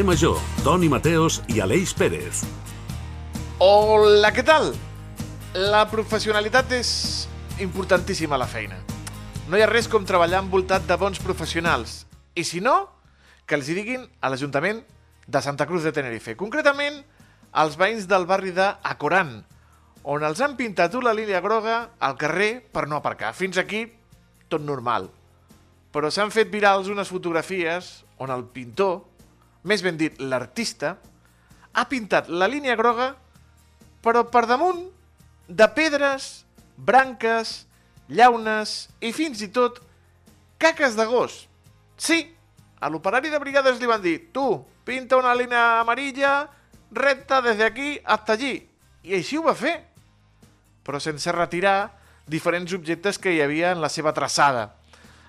Carrer Major, Toni Mateos i Aleix Pérez. Hola, què tal? La professionalitat és importantíssima a la feina. No hi ha res com treballar envoltat de bons professionals. I si no, que els hi diguin a l'Ajuntament de Santa Cruz de Tenerife. Concretament, als veïns del barri de Acoran, on els han pintat una línia groga al carrer per no aparcar. Fins aquí, tot normal. Però s'han fet virals unes fotografies on el pintor, més ben dit l'artista, ha pintat la línia groga però per damunt de pedres, branques, llaunes i fins i tot caques de gos. Sí, a l'operari de brigades li van dir tu, pinta una línia amarilla recta des d'aquí hasta allí. I així ho va fer, però sense retirar diferents objectes que hi havia en la seva traçada.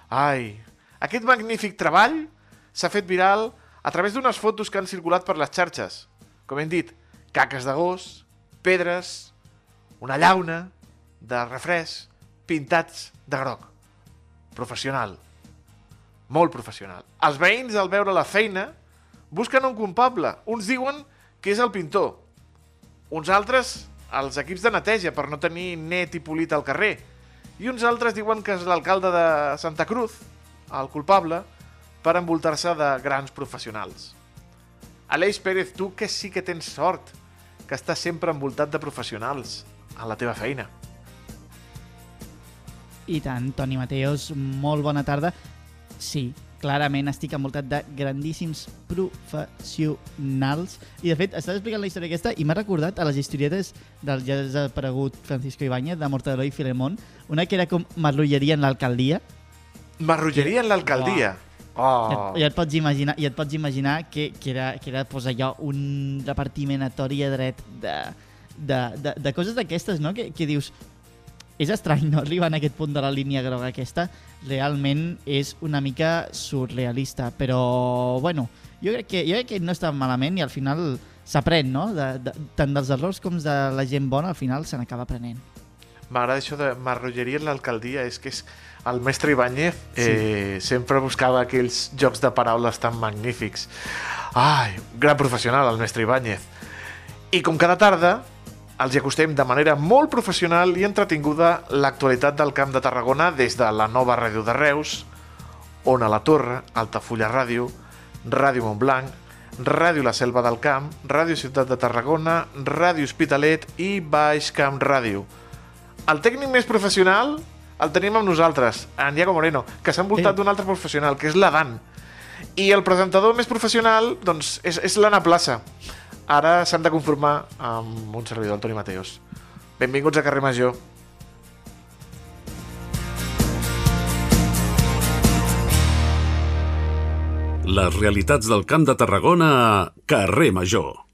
Ai, aquest magnífic treball s'ha fet viral a través d'unes fotos que han circulat per les xarxes. Com hem dit, caques de gos, pedres, una llauna de refresc pintats de groc. Professional. Molt professional. Els veïns, al veure la feina, busquen un culpable. Uns diuen que és el pintor. Uns altres, els equips de neteja, per no tenir net i polit al carrer. I uns altres diuen que és l'alcalde de Santa Cruz, el culpable, per envoltar-se de grans professionals. Aleix Pérez, tu que sí que tens sort, que estàs sempre envoltat de professionals a la teva feina. I tant, Toni Mateos, molt bona tarda. Sí, clarament estic envoltat de grandíssims professionals. I, de fet, estàs explicant la història aquesta i m'ha recordat a les historietes del ja desaparegut Francisco Ibáñez, de Mortadelo i Filemón, una que era com marrulleria en l'alcaldia. Marrulleria en l'alcaldia? Oh. I, et pots imaginar, i et pots imaginar que, que era, que era pues, allò, un repartiment a tor i a dret de, de, de, de coses d'aquestes, no? Que, que dius, és estrany no arribar en aquest punt de la línia groga aquesta, realment és una mica surrealista, però bueno, jo crec que, jo crec que no està malament i al final s'aprèn, no? De, de, tant dels errors com de la gent bona, al final se n'acaba aprenent. M'agrada això de marrulleria en l'alcaldia, és que és el mestre Ibáñez eh, sí. sempre buscava aquells jocs de paraules tan magnífics. Ai, gran professional, el mestre Ibáñez. I com cada tarda, els acostem de manera molt professional i entretinguda l'actualitat del Camp de Tarragona des de la nova ràdio de Reus, Ona la Torre, Altafulla Ràdio, Ràdio Montblanc, Ràdio La Selva del Camp, Ràdio Ciutat de Tarragona, Ràdio Hospitalet i Baix Camp Ràdio. El tècnic més professional el tenim amb nosaltres, en Diego Moreno, que s'ha envoltat d'un altre professional, que és l'Adan. I el presentador més professional, doncs, és, és l'Anna Plaça. Ara s'han de conformar amb un servidor, el Toni Mateos. Benvinguts a Carrer Major. Les realitats del Camp de Tarragona a Carrer Major.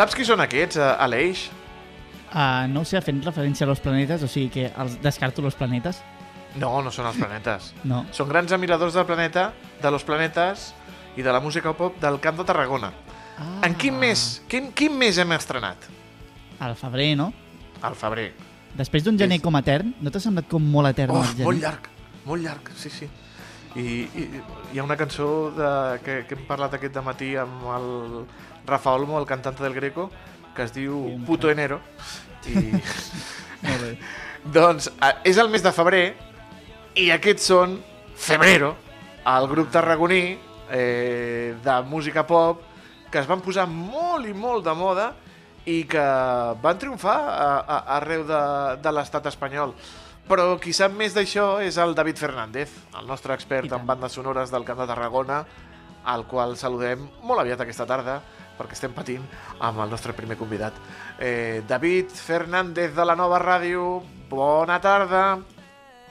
Saps qui són aquests, uh, Aleix? Uh, no ho sé, fent referència a los planetes, o sigui que els descarto los planetes. No, no són els planetes. no. Són grans admiradors del planeta, de los planetes i de la música pop del Camp de Tarragona. Ah. En quin mes, quin, quin mes hem estrenat? Al febrer, no? Al febrer. Després d'un gener és... com etern, no t'ha semblat com molt etern oh, el gener? molt llarg, molt llarg, sí, sí. I, i hi ha una cançó de, que, que hem parlat aquest de matí amb el Rafa Olmo, el cantante del Greco, que es diu. Puto Enero. I... Molt bé. doncs és el mes de febrer i aquests són Febrero, el grup tarragoní eh, de música pop que es van posar molt i molt de moda i que van triomfar a, a, arreu de, de l'estat espanyol. Però qui sap més d'això és el David Fernández, el nostre expert en bandes sonores del Camp de Tarragona, al qual saludem molt aviat aquesta tarda, perquè estem patint amb el nostre primer convidat. Eh, David Fernández de la Nova Ràdio, bona tarda.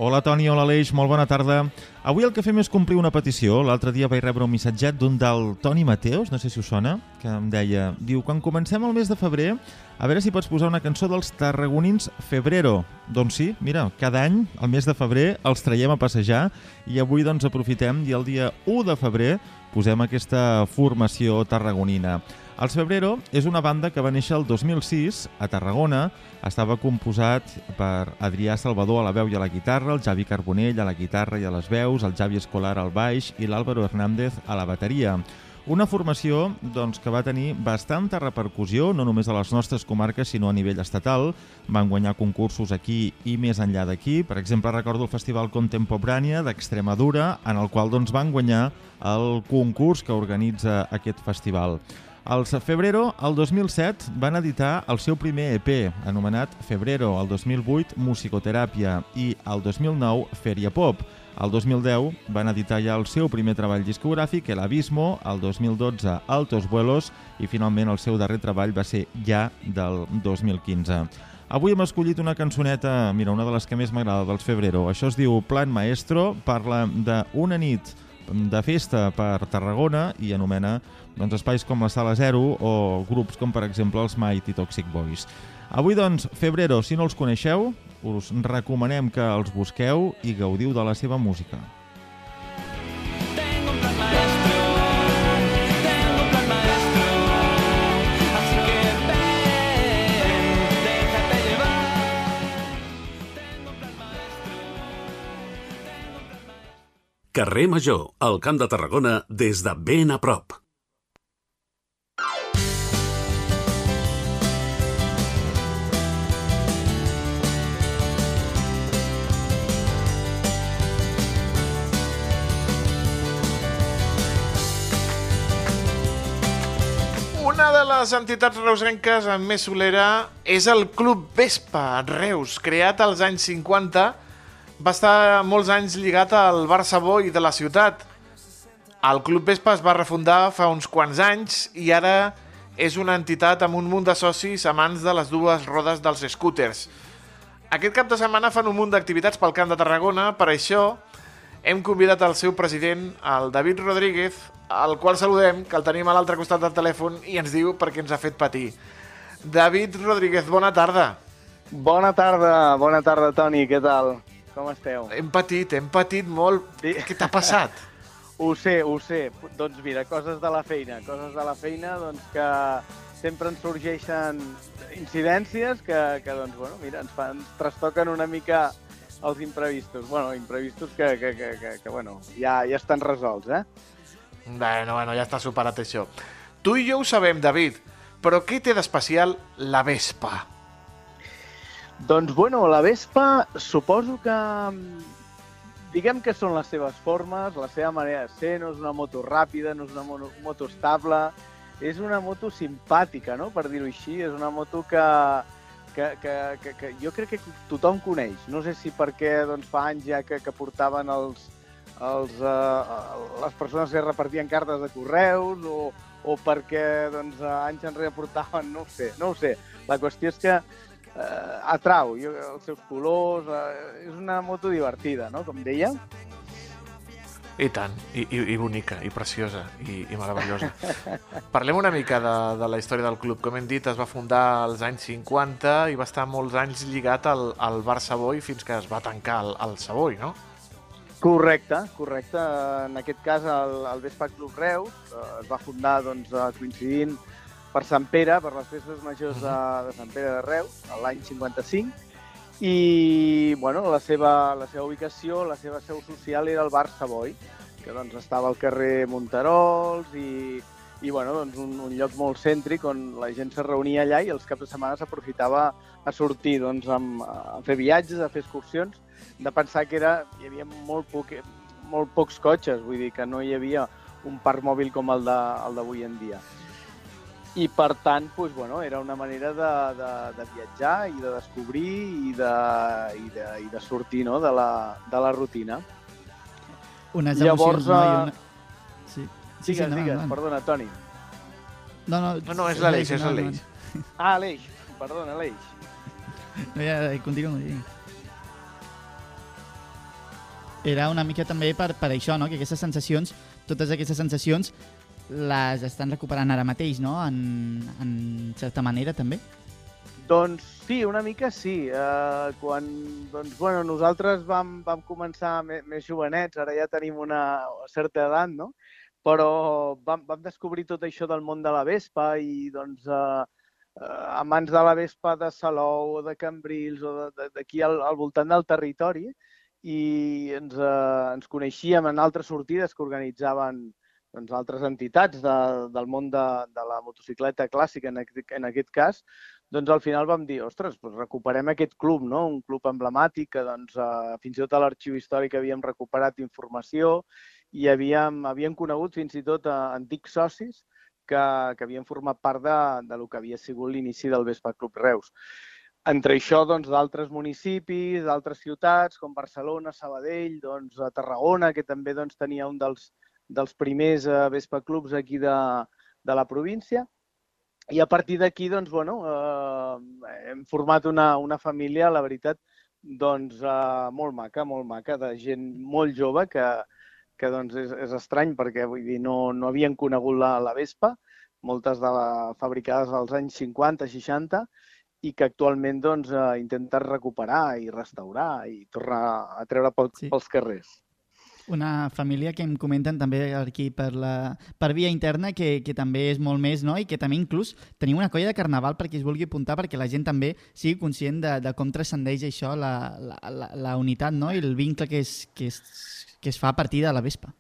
Hola Toni, hola Aleix, molt bona tarda. Avui el que fem és complir una petició. L'altre dia vaig rebre un missatget d'un del Toni Mateos, no sé si us sona, que em deia, diu, quan comencem el mes de febrer, a veure si pots posar una cançó dels tarragonins Febrero. Doncs sí, mira, cada any, el mes de febrer, els traiem a passejar i avui doncs aprofitem i el dia 1 de febrer posem aquesta formació tarragonina. Els Febrero és una banda que va néixer el 2006 a Tarragona. Estava composat per Adrià Salvador a la veu i a la guitarra, el Javi Carbonell a la guitarra i a les veus, el Javi Escolar al baix i l'Àlvaro Hernández a la bateria. Una formació doncs, que va tenir bastanta repercussió, no només a les nostres comarques, sinó a nivell estatal. Van guanyar concursos aquí i més enllà d'aquí. Per exemple, recordo el Festival Contemporània d'Extremadura, en el qual doncs, van guanyar el concurs que organitza aquest festival. Els Febrero, el 2007, van editar el seu primer EP, anomenat Febrero, el 2008, Musicoteràpia, i el 2009, Feria Pop. El 2010 van editar ja el seu primer treball discogràfic, El Abismo, el 2012, Altos Vuelos, i finalment el seu darrer treball va ser ja del 2015. Avui hem escollit una cançoneta, mira, una de les que més m'agrada dels Febrero. Això es diu Plan Maestro, parla d'una nit de festa per Tarragona i anomena doncs, espais com la Sala Zero o grups com, per exemple, els Mighty Toxic Boys. Avui, doncs, Febrero, si no els coneixeu, us recomanem que els busqueu i gaudiu de la seva música. Carrer Major, al Camp de Tarragona, des de ben a prop. Una de les entitats reusenques amb més solera és el Club Vespa Reus, creat als anys 50. Va estar molts anys lligat al Barça Boi de la ciutat. El Club Vespa es va refundar fa uns quants anys i ara és una entitat amb un munt de socis amants de les dues rodes dels scooters. Aquest cap de setmana fan un munt d'activitats pel Camp de Tarragona, per això hem convidat el seu president, el David Rodríguez, al qual saludem, que el tenim a l'altre costat del telèfon i ens diu per què ens ha fet patir. David Rodríguez, bona tarda. Bona tarda, bona tarda, Toni, què tal? Com esteu? Hem patit, hem patit molt. Sí. Què t'ha passat? Ho sé, ho sé. Doncs mira, coses de la feina, coses de la feina doncs que sempre ens sorgeixen incidències que, que doncs, bueno, mira, ens, fan, ens trastoquen una mica els imprevistos. Bueno, imprevistos que, que, que, que, que bueno, ja, ja estan resolts, eh? Bueno, bueno, ja està superat això. Tu i jo ho sabem, David, però què té d'especial la Vespa? Doncs, bueno, la Vespa suposo que... mm, Diguem que són les seves formes, la seva manera de ser, no és una moto ràpida, no és una moto estable, és una moto simpàtica, no?, per dir-ho així. És una moto que, que, que, que, que jo crec que tothom coneix. No sé si perquè doncs, fa anys ja que, que portaven els, els, uh, les persones que repartien cartes de correus o, o perquè doncs, anys enrere portaven, no ho sé, no ho sé. La qüestió és que eh, atrau, jo, els seus colors, eh, és una moto divertida, no?, com deia. I tant, i, i, i bonica, i preciosa, i, i meravellosa. Parlem una mica de, de la història del club. Com hem dit, es va fundar als anys 50 i va estar molts anys lligat al, al Bar Savoy fins que es va tancar el, el Savoy, no? Correcte, correcte. En aquest cas, el, el Vespa Club Reus eh, es va fundar doncs, eh, coincidint per Sant Pere, per les festes majors de, de Sant Pere de Reus, l'any 55, i bueno, la, seva, la seva ubicació, la seva seu social era el Bar Savoy, que doncs, estava al carrer Monterols i, i bueno, doncs, un, un lloc molt cèntric on la gent se reunia allà i els caps de setmana s'aprofitava a sortir doncs, amb, a fer viatges, a fer excursions, de pensar que era, hi havia molt, poc, molt pocs cotxes, vull dir que no hi havia un parc mòbil com el d'avui en dia. I per tant, doncs, bueno, era una manera de, de, de viatjar i de descobrir i de, i de, i de sortir no? de, la, de la rutina. Unes Llavors, emocions, no? Eh, una... Sí, sí, Digues, no, digues, endavant. perdona, Toni. No, no, No, no, és l'Aleix, és l'Aleix. Ah, Aleix, perdona, Aleix. No, ja, continua. Sí. Era una mica també per, per això, no? que aquestes sensacions, totes aquestes sensacions, les estan recuperant ara mateix, no? En, en certa manera, també. Doncs sí, una mica sí. Uh, quan doncs, bueno, nosaltres vam, vam començar més, més jovenets, ara ja tenim una certa edat, no? però vam, vam descobrir tot això del món de la Vespa i doncs uh, uh, a mans de la Vespa de Salou o de Cambrils o d'aquí al, al voltant del territori i ens, uh, ens coneixíem en altres sortides que organitzaven doncs, altres entitats de, del món de, de la motocicleta clàssica, en aquest, en aquest cas, doncs al final vam dir, ostres, doncs recuperem aquest club, no? un club emblemàtic que doncs, eh, fins i tot a l'arxiu històric havíem recuperat informació i havíem, havíem conegut fins i tot eh, antics socis que, que havien format part de, de lo que havia sigut l'inici del Vespa Club Reus. Entre això, doncs, d'altres municipis, d'altres ciutats, com Barcelona, Sabadell, doncs, a Tarragona, que també doncs, tenia un dels, dels primers eh, Vespa Clubs aquí de, de la província. I a partir d'aquí, doncs, bueno, eh, hem format una, una família, la veritat, doncs, eh, molt maca, molt maca, de gent molt jove que, que doncs, és, és estrany perquè, vull dir, no, no havien conegut la, la Vespa, moltes de la, fabricades als anys 50, 60, i que actualment doncs, eh, intenten recuperar i restaurar i tornar a treure pel, sí. pels carrers. Una família que em comenten també aquí per, la, per via interna que, que també és molt més, no? I que també inclús teniu una colla de carnaval per qui es vulgui apuntar perquè la gent també sigui conscient de, de com transcendeix això, la, la, la, la unitat, no? I el vincle que es, que, es, que es fa a partir de la Vespa.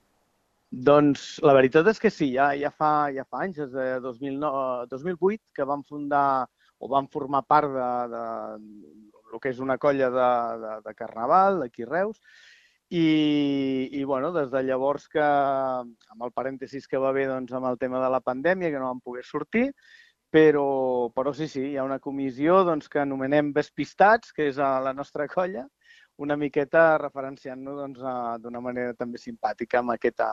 Doncs la veritat és que sí, ja, ja, fa, ja fa anys, des de 2009, 2008, que vam fundar o vam formar part de, de, el que és una colla de, de, de carnaval d'aquí Reus, i, i bueno, des de llavors que, amb el parèntesis que va haver doncs, amb el tema de la pandèmia, que no vam poder sortir, però, però sí, sí, hi ha una comissió doncs, que anomenem Vespistats, que és a la nostra colla, una miqueta referenciant-nos doncs, d'una manera també simpàtica amb aquesta,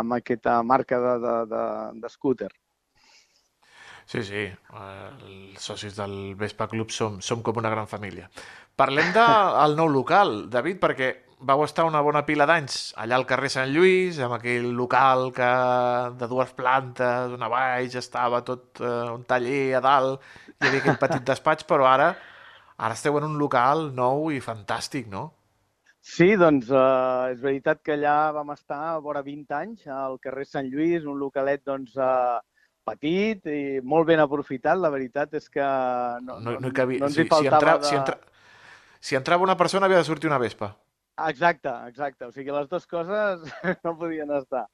amb aquesta marca de, de, de, de scooter. Sí, sí, eh, els socis del Vespa Club som, som com una gran família. Parlem del nou local, David, perquè vau estar una bona pila d'anys allà al carrer Sant Lluís, amb aquell local que de dues plantes, una baix, estava tot eh, un taller a dalt, hi havia aquell petit despatx, però ara ara esteu en un local nou i fantàstic, no? Sí, doncs eh, és veritat que allà vam estar a vora 20 anys, al carrer Sant Lluís, un localet doncs, eh, petit i molt ben aprofitat. La veritat és que no, No, no hi cabia... no ens si, hi faltava si, entra, de... si, entra, si entrava una persona havia de sortir una vespa. Exacte, exacte. O sigui, les dues coses no podien estar.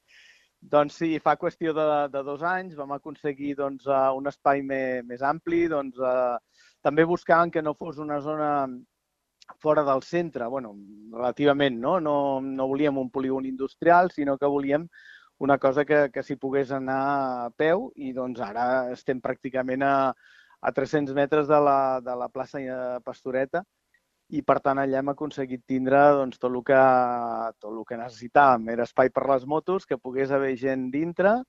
Doncs sí, fa qüestió de, de dos anys vam aconseguir doncs, eh, un espai més, més ampli. Doncs, eh, també buscàvem que no fos una zona fora del centre, bueno, relativament, no? No, no volíem un polígon industrial, sinó que volíem una cosa que, que s'hi pogués anar a peu i doncs ara estem pràcticament a, a 300 metres de la, de la plaça eh, Pastoreta i per tant allà hem aconseguit tindre doncs, tot, el que, tot el que necessitàvem. Era espai per les motos, que pogués haver gent dintre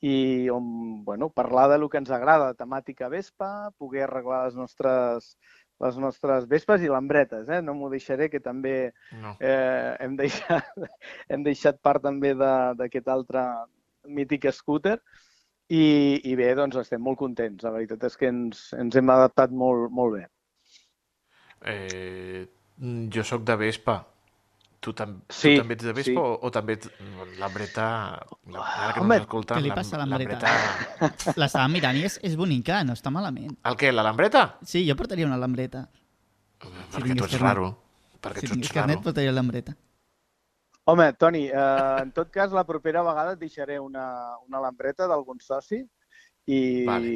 i on, bueno, parlar de lo que ens agrada, temàtica Vespa, poder arreglar les nostres, les nostres Vespes i lambretes. Eh? No m'ho deixaré, que també No. eh, hem, deixat, hem deixat part també d'aquest altre mític scooter i, i bé, doncs estem molt contents. La veritat és que ens, ens hem adaptat molt, molt bé. Eh, jo sóc de Vespa. Tu, tam Sí, tu també ets de Vespa sí. o, o també ets... L'Ambreta... La, ara que Home, no què li passa a l'Ambreta? L'estava mirant i és, és bonica, no està malament. El què, la Lambreta? Sí, jo portaria una lambreta. Perquè tu tingués ets carnet. raro. Perquè Si tu ets carnet, raro. portaria la lambreta. Home, Toni, eh, en tot cas, la propera vegada et deixaré una, una lambreta d'algun soci i, Vale.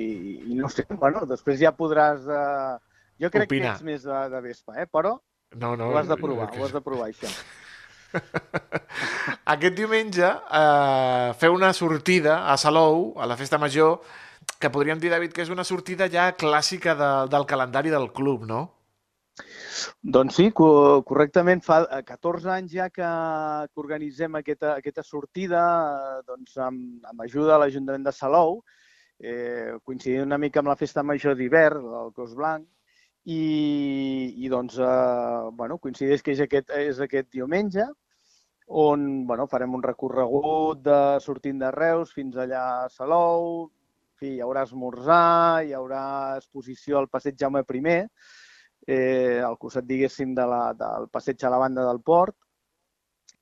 i no sé, bueno, després ja podràs... Eh, jo crec Opinar. que ets més de, de Vespa, eh? però No, no, ho has de provar, que- ho has de provar, això. Aquest diumenge eh, feu una sortida a Salou, a la Festa Major, que podríem dir, David, que és una sortida ja clàssica de, del calendari del club, no? Doncs sí, co correctament. Fa eh, 14 anys ja que, que organitzem aquesta, aquesta sortida eh, doncs amb, amb ajuda de l'Ajuntament de Salou, eh, coincidint una mica amb la festa major d'hivern del Cos Blanc, i, i doncs, eh, bueno, coincideix que és aquest, és aquest diumenge, on bueno, farem un recorregut de, sortint de Reus fins allà a Salou, en fi, hi haurà esmorzar, hi haurà exposició al passeig Jaume I, eh, al costat, diguéssim, de la, del passeig a la banda del port.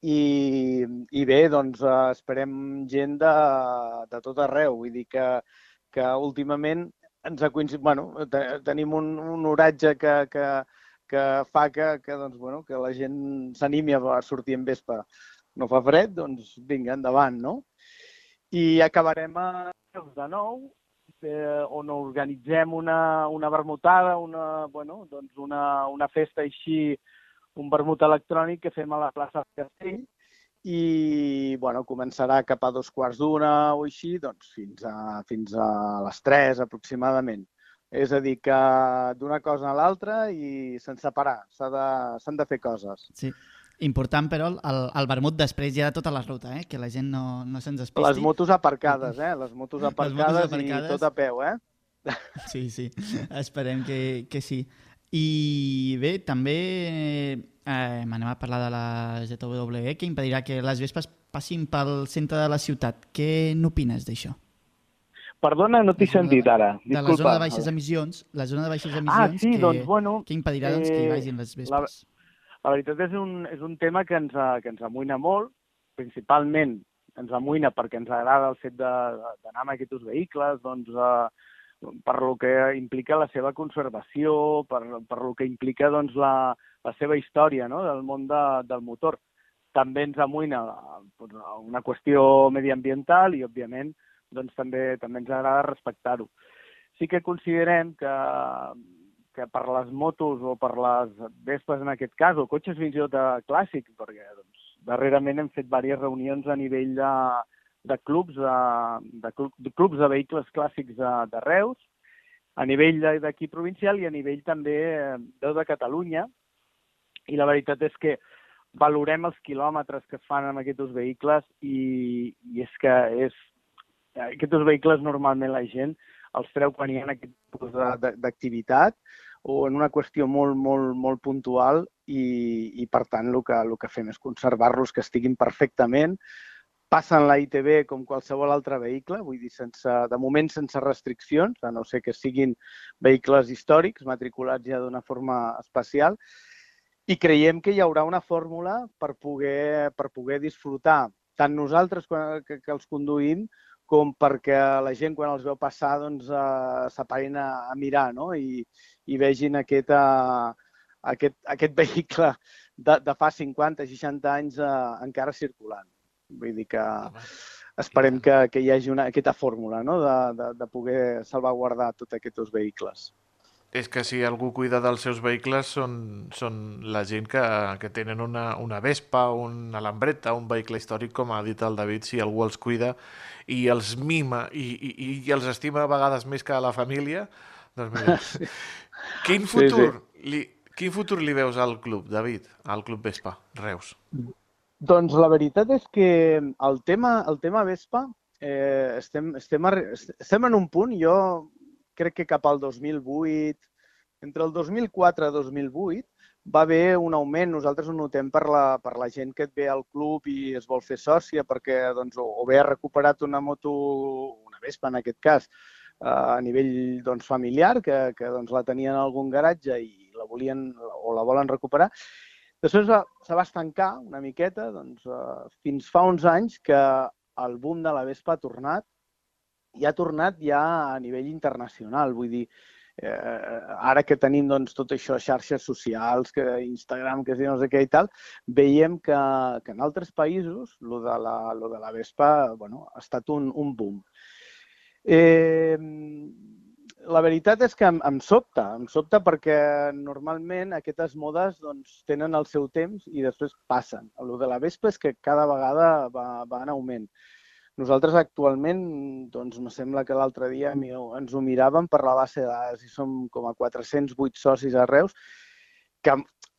I, i bé, doncs eh, esperem gent de, de tot arreu. Vull dir que, que últimament ens ha coincidit, bueno, te, tenim un, un oratge que, que, que fa que, que, doncs, bueno, que la gent s'animi a sortir en vespa. No fa fred, doncs vinga, endavant, no? I acabarem a de nou, eh, on organitzem una, una vermutada, una, bueno, doncs una, una festa així, un vermut electrònic que fem a la plaça del Castell i bueno, començarà cap a dos quarts d'una o així, doncs fins a, fins a les tres aproximadament. És a dir, que d'una cosa a l'altra i sense parar, s'han de, de fer coses. Sí. Important, però, el, el vermut després ja de tota la ruta, eh? que la gent no, no se'ns despisti. Les motos aparcades, eh? Les motos aparcades, aparcades. i tot a peu, eh? Sí, sí, esperem que, que sí. I bé, també eh, anem a parlar de la ZWE, que impedirà que les vespes passin pel centre de la ciutat. Què n'opines d'això? Perdona, no t'he La sentit ara. De la zona de baixes emissions, la zona de baixes emissions Ah, sí, que, doncs, bueno, que impedirà doncs, que hi eh, vagin les vespes. La veritat és un, és un tema que ens, que ens amoïna molt, principalment ens amoïna perquè ens agrada el fet d'anar amb aquests vehicles, doncs, eh, per lo que implica la seva conservació, per, per lo que implica doncs, la, la seva història no? del món de, del motor. També ens amoïna eh, doncs, una qüestió mediambiental i, òbviament, doncs, també, també ens agrada respectar-ho. Sí que considerem que, que per les motos o per les vespes en aquest cas, o cotxes fins i tot de clàssic, perquè doncs, darrerament hem fet diverses reunions a nivell de, de clubs de, de, clu- de clubs de vehicles clàssics de, de Reus, a nivell de- d'aquí provincial i a nivell també eh, de, de Catalunya. I la veritat és que valorem els quilòmetres que es fan amb aquests vehicles i, i és que és, aquests vehicles normalment la gent els treu quan hi ha aquest tipus de- de- d'activitat o en una qüestió molt, molt, molt puntual i, i per tant el que, el que fem és conservar-los que estiguin perfectament, passen la ITB com qualsevol altre vehicle, vull dir, sense, de moment sense restriccions, a no ser que siguin vehicles històrics matriculats ja d'una forma especial, i creiem que hi haurà una fórmula per poder, per poder disfrutar tant nosaltres que, que els conduïm com perquè la gent quan els veu passar doncs, eh, s'aparin a, a mirar no? I, i vegin aquest, eh, aquest, aquest vehicle de, de fa 50-60 anys eh, encara circulant. Vull dir que esperem que, que hi hagi una, aquesta fórmula no? de, de, de poder salvaguardar tots aquests vehicles. És que si algú cuida dels seus vehicles són, són la gent que, que tenen una, una Vespa, una Lambreta, un vehicle històric, com ha dit el David, si algú els cuida i els mima i, i, i els estima a vegades més que a la família, doncs mira, quin Sí, futur, sí. Li, quin futur li veus al club, David, al Club Vespa, Reus? Doncs la veritat és que el tema, el tema Vespa eh, estem, estem, estem en un punt, jo crec que cap al 2008, entre el 2004 i 2008, va haver un augment, nosaltres ho notem per la, per la gent que et ve al club i es vol fer sòcia perquè doncs, o, o bé ha recuperat una moto, una Vespa en aquest cas, eh, a nivell doncs, familiar, que, que doncs, la tenien en algun garatge i la volien o la volen recuperar, Després se va estancar una miqueta, doncs, eh, fins fa uns anys que el boom de la Vespa ha tornat i ha tornat ja a nivell internacional. Vull dir, eh, ara que tenim doncs, tot això, xarxes socials, que Instagram, que si no sé què i tal, veiem que, que en altres països lo de la, lo de la Vespa bueno, ha estat un, un boom. Eh, la veritat és que em, em sobta, em sobta perquè normalment aquestes modes doncs, tenen el seu temps i després passen. El de la vespa és que cada vegada va, va en augment. Nosaltres actualment, doncs me sembla que l'altre dia mi- ens ho miràvem per la base de dades i som com a 408 socis a Reus, que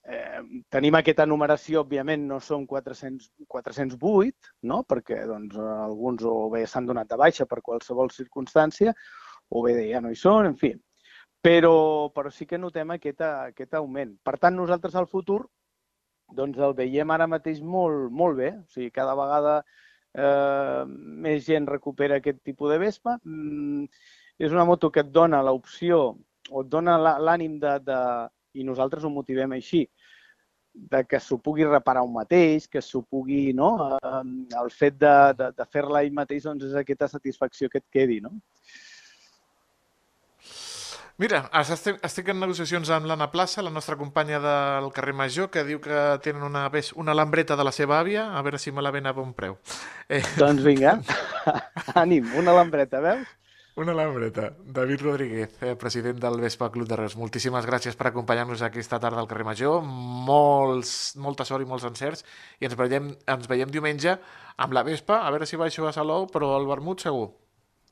eh, tenim aquesta numeració, òbviament no som 400, 408, no? perquè doncs, alguns o bé s'han donat de baixa per qualsevol circumstància, o bé ja no hi són, en fi. Però, però sí que notem aquest, aquest augment. Per tant, nosaltres al futur doncs el veiem ara mateix molt, molt bé. O sigui, cada vegada eh, més gent recupera aquest tipus de Vespa. Mm, és una moto que et dona l'opció o et dona l'ànim de, de, i nosaltres ho motivem així, de que s'ho pugui reparar un mateix, que s'ho pugui, no? Eh, el fet de, de, de fer-la ell mateix doncs és aquesta satisfacció que et quedi, no? Mira, estic, estic en negociacions amb l'Anna Plaça, la nostra companya del carrer Major, que diu que tenen una, ves- una lambreta de la seva àvia, a veure si me la ven a bon preu. Eh, Doncs vinga, ànim, una lambreta, veus? una lambreta. David Rodríguez, eh, president del Vespa Club de Reus. Moltíssimes gràcies per acompanyar-nos aquesta tarda al carrer Major. Molts, molta sort i molts encerts. I ens veiem, ens veiem diumenge amb la Vespa, a veure si baixo a Salou, però el vermut segur.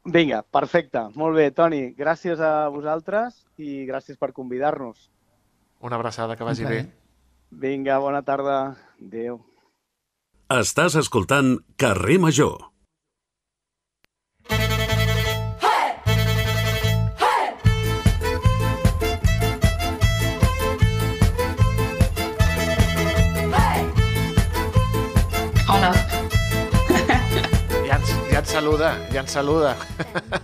Vinga, perfecte. Molt bé, Toni. Gràcies a vosaltres i gràcies per convidar-nos. Una abraçada, que vagi Un bé. plaer. Vinga, bona tarda. Adéu. Estàs escoltant Carrer Major. Ens, saluda, ja ens saluda.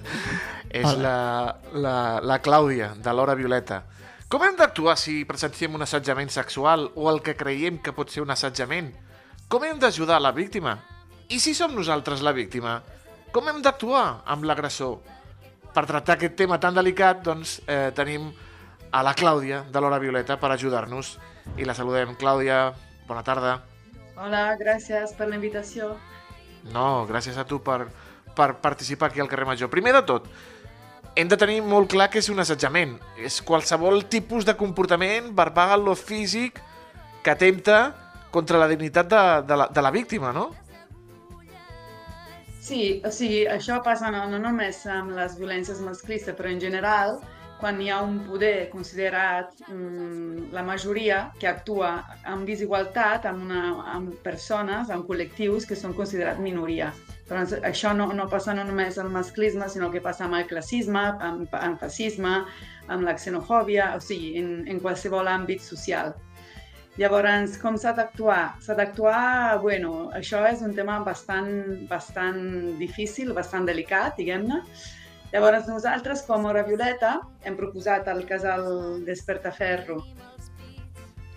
És Hola. la, la, la Clàudia, de l'Hora Violeta. Com hem d'actuar si presenciem un assetjament sexual o el que creiem que pot ser un assetjament? Com hem d'ajudar la víctima? I si som nosaltres la víctima? Com hem d'actuar amb l'agressor? Per tractar aquest tema tan delicat, doncs, eh, tenim a la Clàudia, de l'Hora Violeta, per ajudar-nos. I la saludem. Clàudia, bona tarda. Hola, gràcies per la invitació. No, gràcies a tu per, per participar aquí al carrer Major. Primer de tot, hem de tenir molt clar que és un assetjament. És qualsevol tipus de comportament verbal o físic que atempta contra la dignitat de, de, la, de la víctima, no? Sí, o sigui, això passa no, no només amb les violències masclistes, però en general, quan hi ha un poder considerat mm, la majoria que actua amb desigualtat amb, una, amb persones, amb col·lectius que són considerats minoria. Doncs això no, no passa no només amb el masclisme, sinó que passa amb el classisme, amb, amb fascisme, amb la xenofòbia, o sigui, en, en qualsevol àmbit social. Llavors, com s'ha d'actuar? S'ha d'actuar, bueno, això és un tema bastant, bastant difícil, bastant delicat, diguem-ne. Llavors, nosaltres, com Hora Violeta, hem proposat al casal Despertaferro,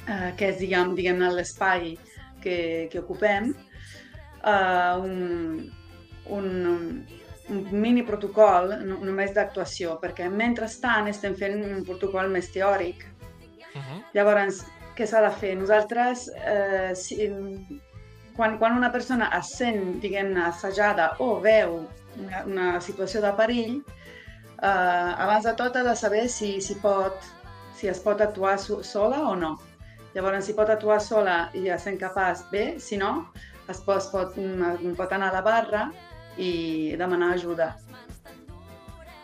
eh, que és, diguem, diguem l'espai que, que ocupem, eh, un, un, un mini protocol no, només d'actuació, perquè mentrestant estem fent un protocol més teòric. Uh -huh. Llavors, què s'ha de fer? Nosaltres, eh, si, quan, quan una persona es sent, diguem-ne, assajada o veu una, una situació de perill, eh, abans de tot ha de saber si, si, pot, si es pot actuar so, sola o no. Llavors, si pot actuar sola i ja sent capaç, bé, si no, es pot, es pot, mm, pot anar a la barra i demanar ajuda.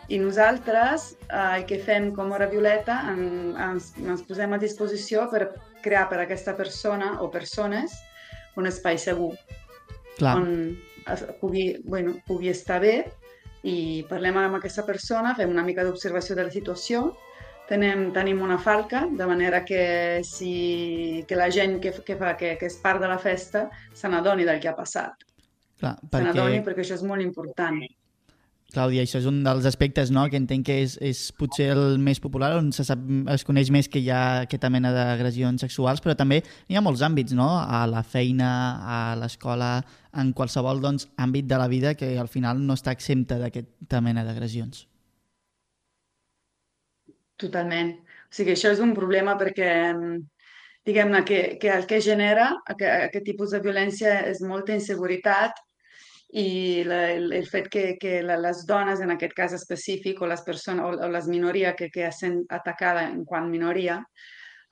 I nosaltres, eh, el que fem com Hora Violeta, en, ens, ens posem a disposició per crear per a aquesta persona o persones un espai segur Clar, on pugui, bueno, pugui estar bé i parlem amb aquesta persona, fem una mica d'observació de la situació, tenim, tenim una falca, de manera que, si, que la gent que, que, fa, que, que és part de la festa se n'adoni del que ha passat. clar Se n'adoni perquè, perquè això és molt important. Clàudia, això és un dels aspectes no, que entenc que és, és potser el més popular, on se sap, es coneix més que hi ha aquesta mena d'agressions sexuals, però també hi ha molts àmbits, no? A la feina, a l'escola, en qualsevol doncs, àmbit de la vida que al final no està exempta d'aquesta mena d'agressions. Totalment. O sigui, això és un problema perquè, mm, diguem-ne, que, que el que genera aquest, aquest tipus de violència és molta inseguretat i la, el, el fet que, que la, les dones, en aquest cas específic, o les persones, o, o les minories que, que sent atacada en quant minoria,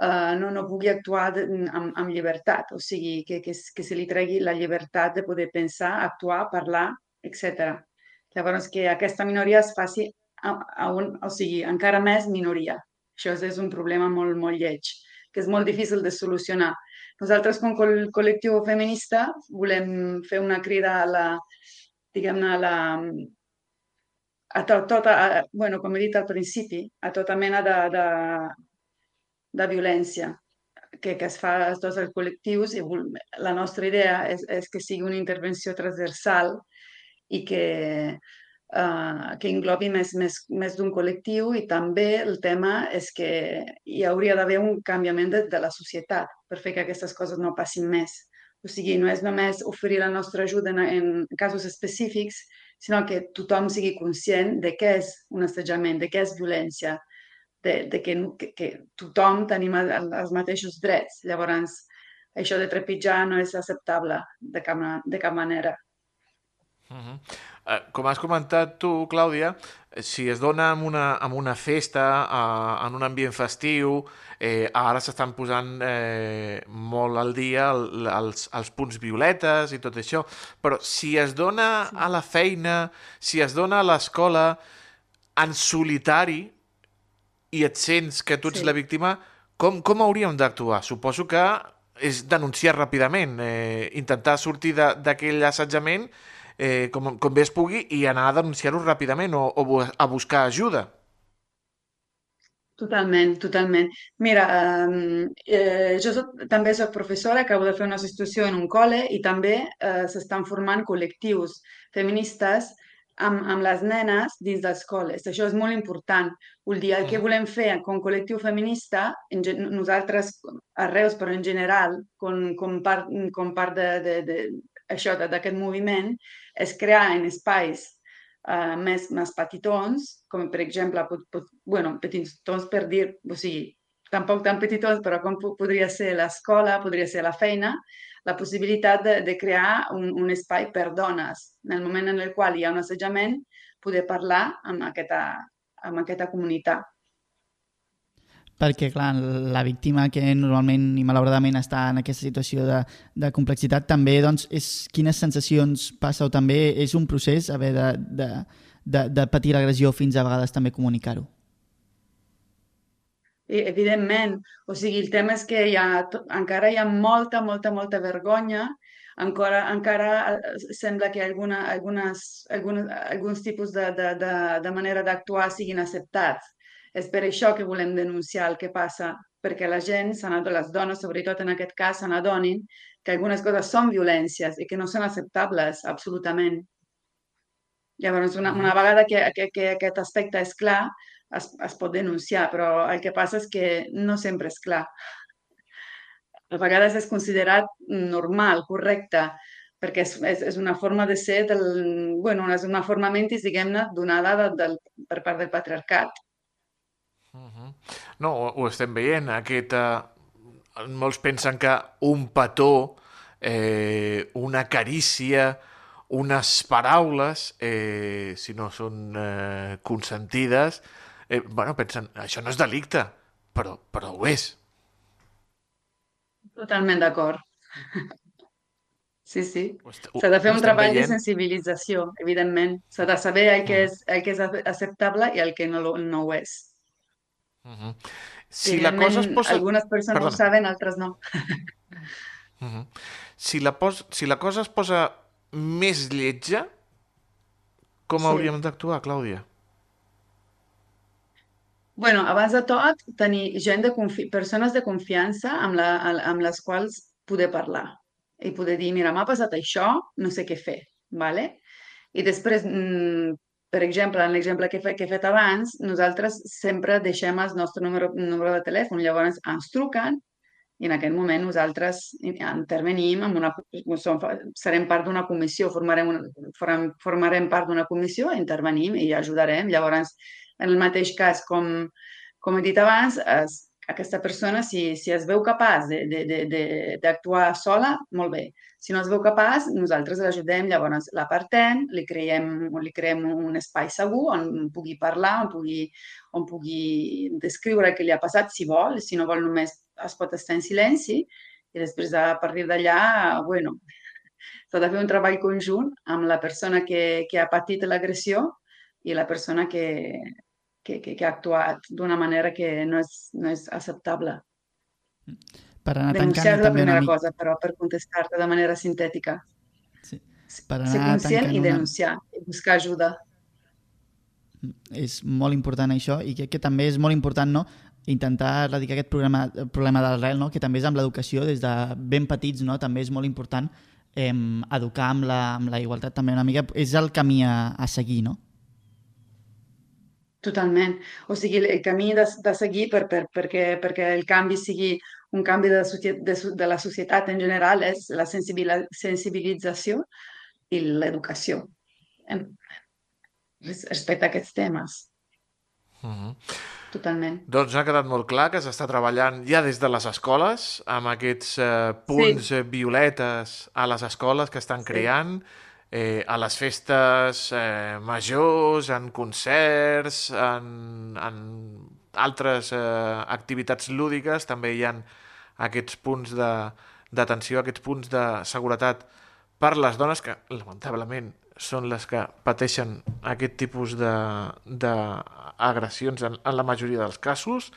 eh, no, no pugui actuar de, amb, amb llibertat, o sigui, que, que, que se li tregui la llibertat de poder pensar, actuar, parlar, etc. Llavors, que aquesta minoria es faci a, a un, o sigui, encara més minoria. Això és, és un problema molt, molt lleig, que és molt difícil de solucionar. Nosaltres, com a col·lectiu feminista, volem fer una crida a la, diguem-ne, a la, a to, tota, a, bueno, com he dit al principi, a tota mena de, de, de violència que, que es fa a tots els col·lectius i la nostra idea és, és que sigui una intervenció transversal i que, uh, que englobi més, més, més d'un col·lectiu i també el tema és que hi hauria d'haver un canviament de, de la societat per fer que aquestes coses no passin més. O sigui, no és només oferir la nostra ajuda en, en casos específics, sinó que tothom sigui conscient de què és un assetjament, de què és violència, de, de que, que, que tothom tenim el- el- els mateixos drets. Llavors, això de trepitjar no és acceptable de cap, de cap manera. Mhm. Eh, Com has comentat tu, Clàudia, eh, si es dona en una, en una festa, eh, en un ambient festiu, eh, ara s'estan posant eh, molt al dia el, els, els punts violetes i tot això, però si es dona a la feina, si es dona a l'escola, en solitari, i et sents que tu ets Sí. la víctima, com, com hauríem d'actuar? Suposo que és denunciar ràpidament, eh, intentar sortir d'aquell assetjament eh, com, com bé es pugui i anar a denunciar-ho ràpidament o, o a buscar ajuda. Totalment, totalment. Mira, eh, eh, jo soc, també soc professora, acabo de fer una substitució en un col·le i també eh, s'estan formant col·lectius feministes amb, amb les nenes dins dels col·les. Això és molt important. Vol dir, el que Mhm. volem fer com a col·lectiu feminista, en, nosaltres a Reus, però en general, com, com part, com part de, de, de, això, d'aquest moviment, és crear en espais uh, més, més petitons, com per exemple, pot, pot, bueno, petitons per dir, o sigui, tampoc tan petitons, però com po- podria ser l'escola, podria ser la feina, la possibilitat de, de crear un, un espai per dones. En el moment en el qual hi ha un assetjament, poder parlar amb aquesta, amb aquesta comunitat. perquè, clar, la víctima que normalment i malauradament està en aquesta situació de, de complexitat també, doncs, és quines sensacions passa o també és un procés haver de, de, de, de patir l'agressió fins a vegades també comunicar-ho. I, evidentment, o sigui, el tema és que hi ha, encara hi ha molta, molta, molta vergonya, encara, encara eh, sembla que alguna, algunes, algunes, alguns tipus de, de, de, de manera d'actuar siguin acceptats. És per això que volem denunciar el que passa, perquè la gent, les dones, sobretot en aquest cas, se n'adonin que algunes coses són violències i que no són acceptables, absolutament. Llavors, una, una vegada que, que, que aquest aspecte és clar, es, es pot denunciar, però el que passa és que no sempre és clar. A vegades és considerat normal, correcte, perquè és, és, és una forma de ser, del, bueno, és una forma mentis, diguem-ne, donada de, del, per part del patriarcat. Mhm. No, ho, ho estem veient, aquest... Eh, molts pensen que un petó, eh, una carícia, unes paraules, eh, si no són eh, consentides, eh, bueno, pensen, això no és delicte, però, però ho és. Totalment d'acord. Sí, sí. S'ha de fer un treball de veient. sensibilització, evidentment. S'ha de saber el que Mm. és, el que és acceptable i el que no, no ho és. Mhm. Si la cosa es posa... algunes persones Perdona. ho saben, altres no. Mhm. Si la, pos... si la cosa es posa més lletja, com Sí. hauríem d'actuar, Clàudia? Bueno, abans de tot, tenir gent de confi persones de confiança amb, la, amb les quals poder parlar i poder dir, mira, m'ha passat això, no sé què fer, ¿vale? I després, mm, per exemple, en l'exemple que, que he fet abans, nosaltres sempre deixem el nostre número, número de telèfon, llavors ens truquen i en aquell moment nosaltres intervenim, amb una, som, serem part d'una comissió, formarem, una, form, formarem part d'una comissió, intervenim i ajudarem. Llavors, en el mateix cas, com, com he dit abans, es, aquesta persona, si, si es veu capaç d'actuar sola, molt bé. Si no es veu capaç, nosaltres l'ajudem, llavors l'apartem, li, creiem, li creem un espai segur on pugui parlar, on pugui, on pugui descriure què li ha passat, si vol, si no vol només es pot estar en silenci, i després a partir d'allà, bueno, s'ha de fer un treball conjunt amb la persona que, que ha patit l'agressió i la persona que, que, que, que ha actuat d'una manera que no és, no és acceptable. Per anar Denunciar tancant és la una primera mica... cosa, però per contestar-te de manera sintètica. Sí. Per Ser anar conscient tancant i una... denunciar, i buscar ajuda. és molt important això i crec que també és molt important no? intentar erradicar aquest problema, el problema de l'arrel, no? que també és amb l'educació des de ben petits, no? també és molt important eh, educar amb la, amb la igualtat també una mica, és el camí a, a seguir, no? Totalment. O sigui, el camí de, de seguir per, per, perquè, perquè el canvi sigui un canvi de, de, de la societat en general és la sensibili- sensibilització i l'educació respecte a aquests temes. Mhm. Totalment. Doncs ha quedat molt clar que s'està treballant ja des de les escoles, amb aquests eh, punts sí. violetes a les escoles que estan Sí. creant, eh, a les festes eh, majors, en concerts, en, en altres eh, activitats lúdiques, també hi ha aquests punts d'atenció, aquests punts de seguretat per les dones que, lamentablement, són les que pateixen aquest tipus d'agressions en, en la majoria dels casos.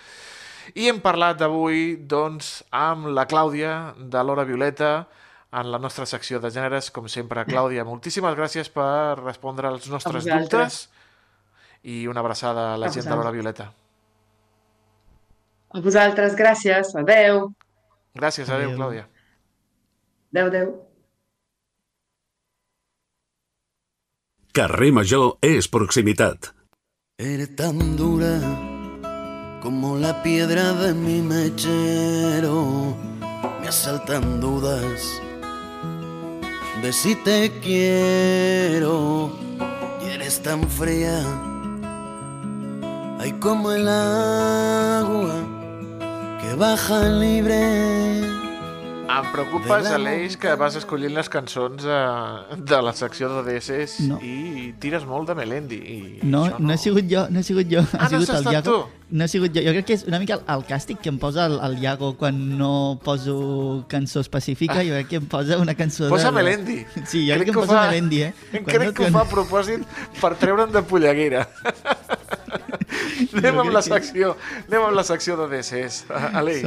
I hem parlat d'avui, doncs, amb la Clàudia de l'Hora Violeta, en la nostra secció de gèneres, com sempre. Clàudia, moltíssimes gràcies per respondre als nostres dubtes i una abraçada a la A gent de l'Hora. Violeta. A vosaltres, gràcies. Adeu. Gràcies, adeu, Adéu. Clàudia. Adeu, adeu. Carrer Major és proximitat. Eres tan dura como la piedra de mi mechero. Me asaltan dudas de si te quiero. Y eres tan fría, ay como el agua que baja libre. Em preocupes, Aleix, que vas escollint les cançons eh, de la secció de DSS No. i tires molt de Melendi. I No, això no he sigut jo, no he sigut jo. Ah, ha no sigut has el estat Iago. tu? No he sigut jo. Jo crec que és una mica el, el càstig que em posa el, el Iago quan no poso cançó específica. Jo crec que em posa una cançó Posa de... Melendi. Sí, jo crec, que em posa Melendi, eh? Crec que ho fa a propòsit per treure'n de polleguera. anem amb la secció, anem amb la secció de DSS. Aleix.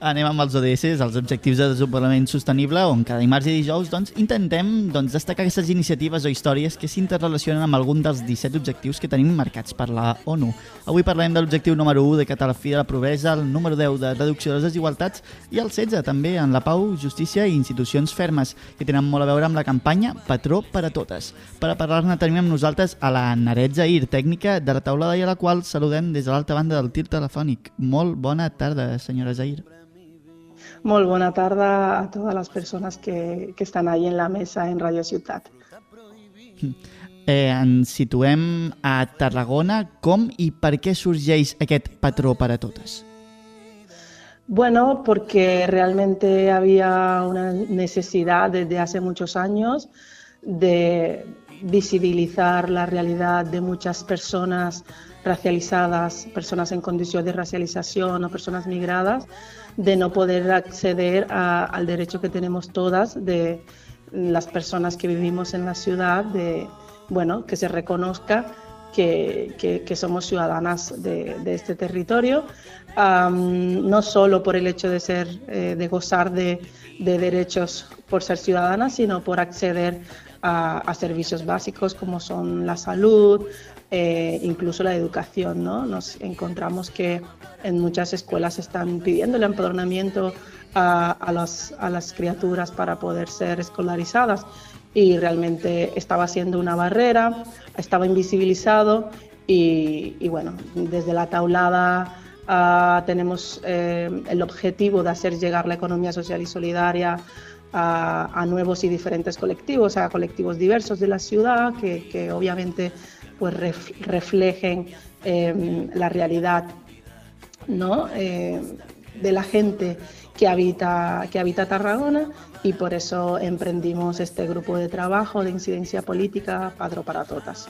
Anem amb els ODS, els Objectius de Desenvolupament Sostenible, on cada dimarts i dijous doncs, intentem doncs, destacar aquestes iniciatives o històries que s'interrelacionen amb algun dels 17 objectius que tenim marcats per la ONU. Avui parlarem de l'objectiu número 1 de català fi de la pobresa, el número 10 de reducció de les desigualtats i el 16 també en la pau, justícia i institucions fermes, que tenen molt a veure amb la campanya Patró per a totes. Per a parlar-ne tenim amb nosaltres a la Naret Zahir, tècnica de la taulada i a la qual saludem des de l'altra banda del tir telefònic. Molt bona tarda, senyora Zahir. Molt bona tarda a todas las personas que, que están ahí en la mesa en Radio Ciutat. Eh, ens situem a Tarragona. Com i per què sorgeix aquest patró per a totes? Bueno, porque realmente había una necesidad desde hace muchos años de visibilizar la realidad de muchas personas racializadas, personas en condición de racialización o personas migradas, de no poder acceder a- al derecho que tenemos todas de las personas que vivimos en la ciudad, de bueno, que se reconozca que, que- somos ciudadanas de, este territorio, no solo por el hecho de ser, eh, de gozar de, de derechos por ser ciudadanas, sino por acceder a servicios básicos como son la salud, eh, incluso la educación. ¿no? Nos encontramos que en muchas escuelas están pidiendo el empadronamiento a, a las, a las criaturas para poder ser escolarizadas y realmente estaba siendo una barrera, estaba invisibilizado y, y bueno, desde la taulada ah, tenemos eh, el objetivo de hacer llegar la economía social y solidaria a, a nuevos y diferentes colectivos, a colectivos diversos de la ciudad que, que obviamente pues ref- reflejen eh, la realidad ¿no? Eh, de la gente que habita, que habita Tarragona y por eso emprendimos este grupo de trabajo de incidencia política Padró para Totes.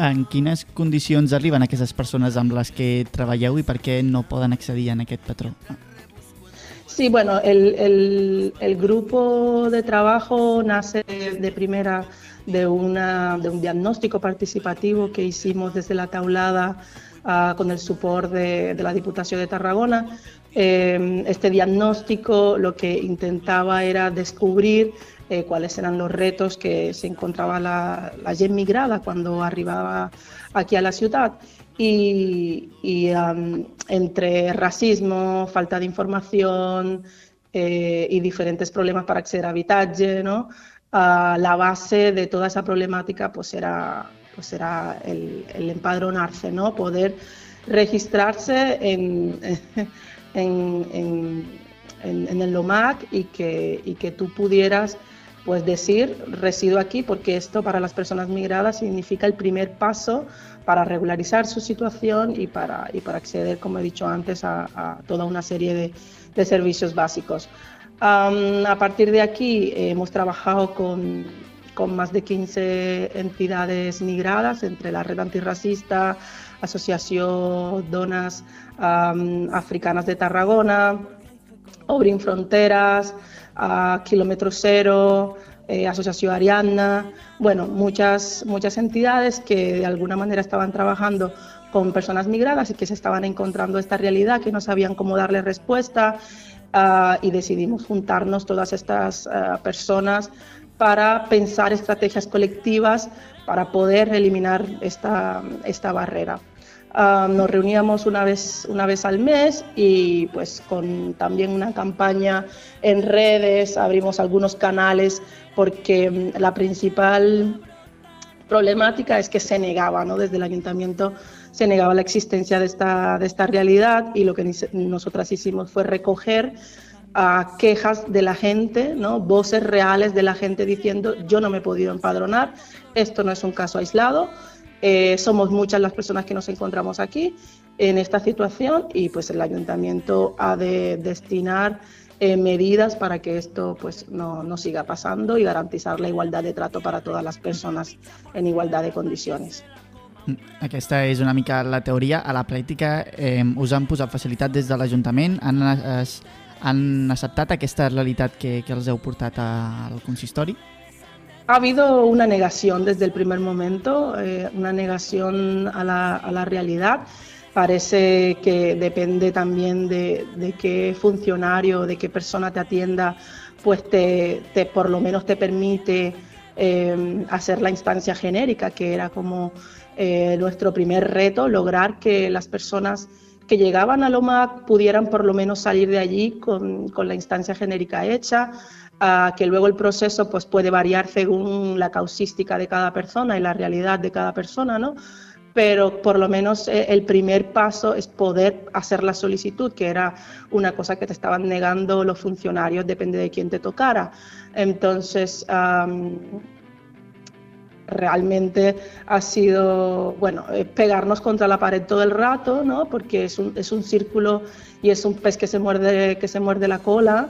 En quines condicions arriben aquestes persones amb les que treballeu i per què no poden accedir a aquest patró? Sí, bueno, el, el- el grupo de trabajo nace de primera de, una, de un diagnóstico participativo que hicimos desde la taulada ah, con el support de, de la Diputación de Tarragona. Eh, este diagnóstico lo que intentaba era descubrir eh, cuáles eran los retos que se encontraba la, la gent migrada cuando arribaba aquí a la ciudad. Y, y, am, entre racismo, falta de información eh, y diferentes problemas para acceder a habitatge, ¿no? Ah, la base de toda esa problemática pues era, pues era el, empadronarse, ¿no? poder registrarse en- en- en el LOMAC y que, y que tú pudieras pues decir resido aquí porque esto para las personas migradas significa el primer paso para regularizar su situación y para, y para acceder, como he dicho antes, a, a toda una serie de, de servicios básicos. A partir de aquí hemos trabajado con, más de 15 entidades migradas, entre la Red Antirracista, Asociación Donas Africanas de Tarragona, Obrin Fronteras, Kilómetro Cero, eh, Asociación Ariadna, bueno, muchas, muchas entidades que de alguna manera estaban trabajando con personas migradas y que se estaban encontrando esta realidad, que no sabían cómo darle respuesta ah, y decidimos juntarnos todas estas ah, personas para pensar estrategias colectivas para poder eliminar esta, esta barrera. Ah, nos reuníamos una vez, una vez al mes y pues con también una campaña en redes, abrimos algunos canales porque mm, la principal problemática es que se negaba, ¿no? Desde el ayuntamiento se negaba la existencia de esta, de esta realidad y lo que nosotras hicimos fue recoger quejas de la gente, ¿no? voces reales de la gente diciendo yo no me he podido empadronar, esto no es un caso aislado, eh, somos muchas las personas que nos encontramos aquí en esta situación y pues el ayuntamiento ha de destinar eh, medidas para que esto pues no, no siga pasando y garantizar la igualdad de trato para todas las personas en igualdad de condiciones. Aquesta és una mica la teoria. A la pràctica eh, us han posat facilitat des de l'Ajuntament, han, es, han acceptat aquesta realitat que, que els heu portat a- al consistori? Ha habido una negación desde el primer momento, eh, una negación a la, a la realidad. Parece que depende también de, de qué funcionario, de qué persona te atienda, pues te, te- por lo menos te permite eh, hacer la instancia genérica, que era como eh, nuestro primer reto, lograr que las personas que llegaban al OMAC pudieran por lo menos salir de allí con, con la instancia genérica hecha, que luego el proceso pues, puede variar según la causística de cada persona y la realidad de cada persona, ¿no? Pero por lo menos eh, el primer paso es poder hacer la solicitud, que era una cosa que te estaban negando los funcionarios, depende de quién te tocara. Entonces, realmente ha sido, bueno, pegarnos contra la pared todo el rato, ¿no? Porque es un, es un círculo y es un pez que se muerde, que se muerde la cola,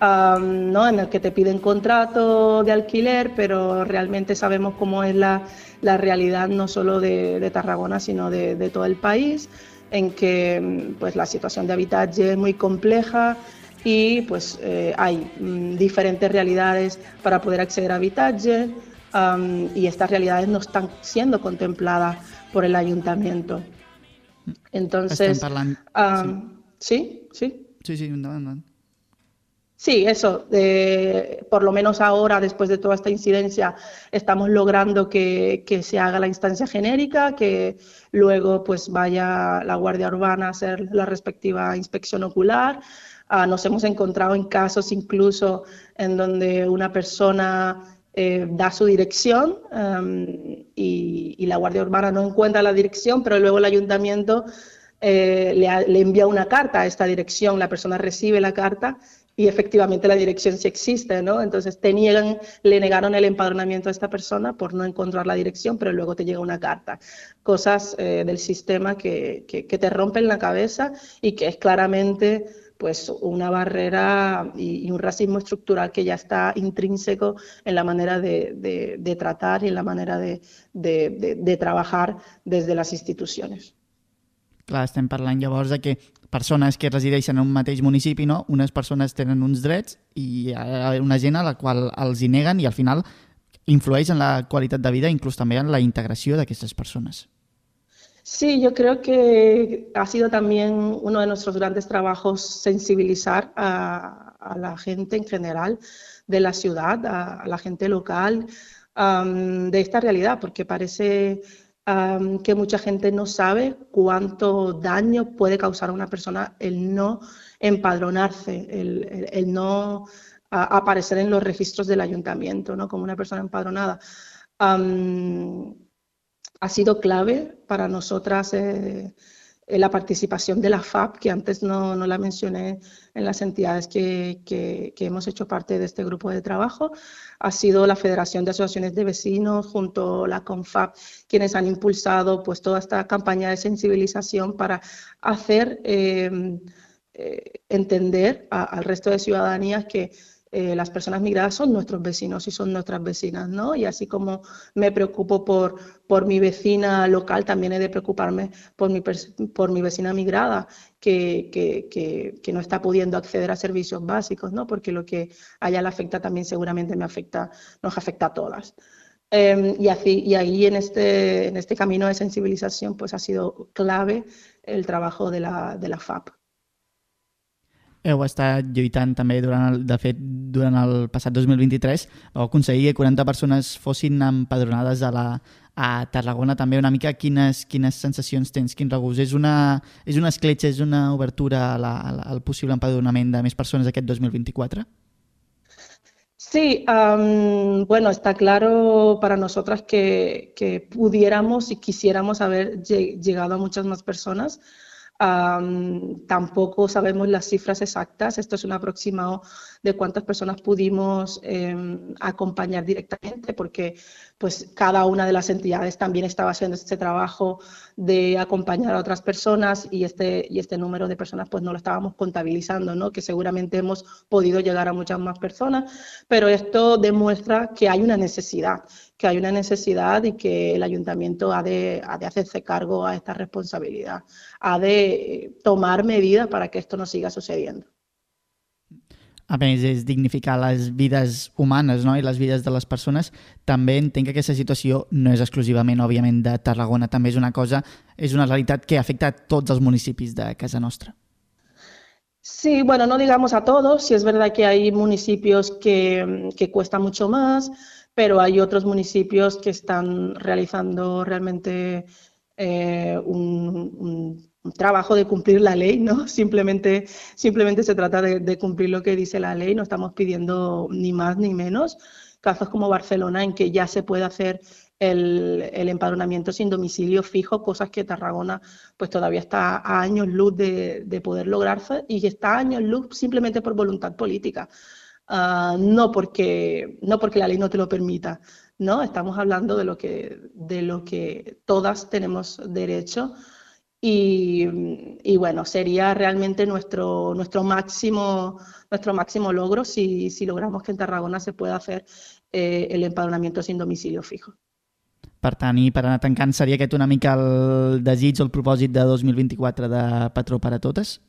am, ¿no? En el que te piden contrato de alquiler, pero realmente sabemos cómo es la, la realidad no solo de, de Tarragona, sino de, de todo el país, en que mm, pues, la situación de habitatge es muy compleja y pues eh, hay mm, diferentes realidades para poder acceder a habitatge am, y estas realidades no están siendo contempladas por el ayuntamiento. Entonces, parlant... am, ¿sí? ¿Sí? Sí, sí, endavant, endavant. Sí, eso. eh, por lo menos ahora, después de toda esta incidencia, estamos logrando que, que se haga la instancia genérica, que luego pues vaya la Guardia Urbana a hacer la respectiva inspección ocular. Ah, nos hemos encontrado en casos incluso en donde una persona eh, da su dirección em, y, la Guardia Urbana no encuentra la dirección, pero luego el ayuntamiento eh, le, envía una carta a esta dirección, la persona recibe la carta y efectivamente la dirección sí existe, ¿no? Entonces te niegan, le negaron el empadronamiento a esta persona por no encontrar la dirección, pero luego te llega una carta. Cosas eh, del sistema que, que te rompen la cabeza y que es claramente pues una barrera y, y, un racismo estructural que ya está intrínseco en la manera de, de, de tratar y en la manera de, de trabajar desde las instituciones. Clar, estem parlant llavors de que persones que resideixen en un mateix municipi, no? unes persones tenen uns drets i una gent a la qual els hi neguen i al final influeix en la qualitat de vida, inclús també en la integració d'aquestes persones. Sí, yo creo que ha sido también uno de nuestros grandes trabajos sensibilizar a, la gente en general de la ciudad, a, la gente local, de esta realidad, porque parece que mucha gente no sabe cuánto daño puede causar a una persona el no empadronarse, el, no aparecer en los registros del ayuntamiento, ¿no? Como una persona empadronada. Um, ha sido clave para nosotras eh, la participación de la FAP, que antes no, no la mencioné en las entidades que, que, que, hemos hecho parte de este grupo de trabajo. Ha sido la Federación de Asociaciones de Vecinos junto a la CONFAP quienes han impulsado pues, toda esta campaña de sensibilización para hacer eh, eh, entender al resto de ciudadanías que eh, las personas migradas son nuestros vecinos y son nuestras vecinas, ¿no? Y así como me preocupo por, por mi vecina local, también he de preocuparme por mi, por mi vecina migrada que, que, que, que, no está pudiendo acceder a servicios básicos, ¿no? Porque lo que a ella le afecta también seguramente me afecta, nos afecta a todas. Eh, y, así, y ahí en este, en este camino de sensibilización pues ha sido clave el trabajo de la, de la FAP. Heu estat lluitant també durant el, de fet durant el passat 2023 vau aconseguir que 40 persones fossin empadronades a, la, a Tarragona també una mica quines, quines sensacions tens, quin regust és una, és una escletxa, és una obertura a la, a la, al possible empadronament de més persones aquest 2024? Sí, um, bueno, está claro para nosotras que, que pudiéramos y quisiéramos haber llegado a muchas más personas. Tampoco sabemos las cifras exactas, esto es un aproximado de cuántas personas pudimos eh, acompañar directamente, porque pues cada una de las entidades también estaba haciendo este trabajo de acompañar a otras personas y este, y este número de personas pues no lo estábamos contabilizando, ¿no? que seguramente hemos podido llegar a muchas más personas, pero esto demuestra que hay una necesidad, que hay una necesidad y que el ayuntamiento ha de, ha de hacerse cargo a esta responsabilidad, ha de tomar medidas para que esto no siga sucediendo. a més és dignificar les vides humanes no? i les vides de les persones, també entenc que aquesta situació no és exclusivament, òbviament, de Tarragona, també és una cosa, és una realitat que afecta a tots els municipis de casa nostra. Sí, bueno, no digamos a todos, si es verdad que hay municipios que, que cuesta mucho más, pero hay otros municipios que están realizando realmente eh, un, trabajo de cumplir la ley, ¿no? Simplemente, simplemente se trata de, de, cumplir lo que dice la ley, no estamos pidiendo ni más ni menos. Casos como Barcelona, en que ya se puede hacer el, el empadronamiento sin domicilio fijo, cosas que Tarragona pues todavía está a años luz de, de poder lograrse y está a años luz simplemente por voluntad política. Uh, no, porque, no porque la ley no te lo permita, ¿no? Estamos hablando de lo que, de lo que todas tenemos derecho y, y, bueno, sería realmente nuestro, nuestro, máximo, nuestro máximo logro si, si logramos que en Tarragona se pueda hacer eh, el empadronamiento sin domicilio fijo. Per tant, i per anar tancant, seria aquest una mica el desig o el propòsit de 2024 de Patró per a totes?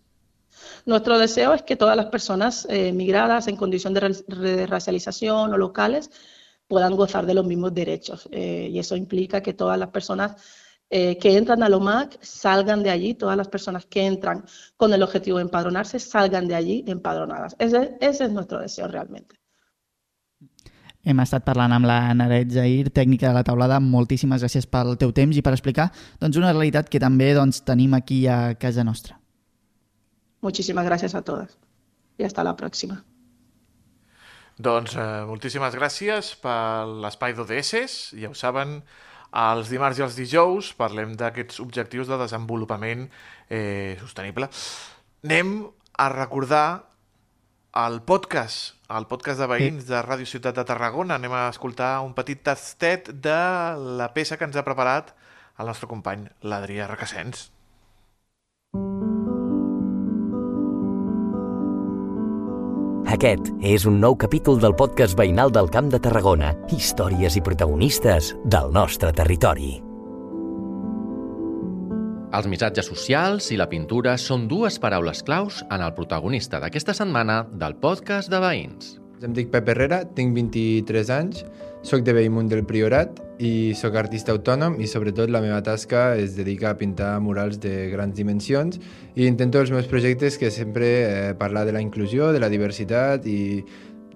Nuestro deseo es que todas las personas eh, migradas en condición de, racialización o locales puedan gozar de los mismos derechos. Eh, y eso implica que todas las personas eh, que entran a l'OMAC salgan de allí, todas las personas que entran con el objetivo de empadronarse salgan de allí empadronadas. Ese, es nuestro deseo realmente. Hem estat parlant amb la Naret de la taulada. Moltíssimes gràcies pel teu temps i per explicar doncs, una realitat que també doncs, tenim aquí a casa nostra. Muchísimas gracias a todas y hasta la próxima. Doncs eh, moltíssimes gràcies per l'espai d'ODS, ja ho saben, els dimarts i els dijous parlem d'aquests objectius de desenvolupament eh, sostenible. Anem a recordar al podcast, al podcast de veïns de Ràdio Ciutat de Tarragona. Anem a escoltar un petit tastet de la peça que ens ha preparat el nostre company, l'Adrià Requesens. Aquest és un nou capítol del podcast veïnal del Camp de Tarragona. Històries i protagonistes del nostre territori. Els missatges socials i la pintura són dues paraules claus en el protagonista d'aquesta setmana del podcast de veïns. Em dic Pep Herrera, tinc 23 anys, sóc de Bellmunt del Priorat i sóc artista autònom i sobretot la meva tasca es dedica a pintar murals de grans dimensions i intento els meus projectes que sempre eh, parlar de la inclusió, de la diversitat i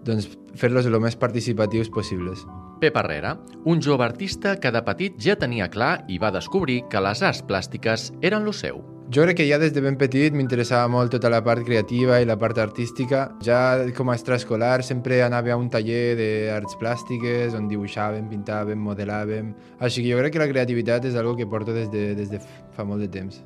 doncs, fer-los el més participatius possibles. Pep Herrera, un jove artista que de petit ja tenia clar i va descobrir que les arts plàstiques eren lo seu. Jo crec que ja des de ben petit m'interessava molt tota la part creativa i la part artística. Ja com a extraescolar sempre anava a un taller d'arts plàstiques on dibuixàvem, pintàvem, modelàvem... Així que jo crec que la creativitat és algo que porto des de, des de fa molt de temps.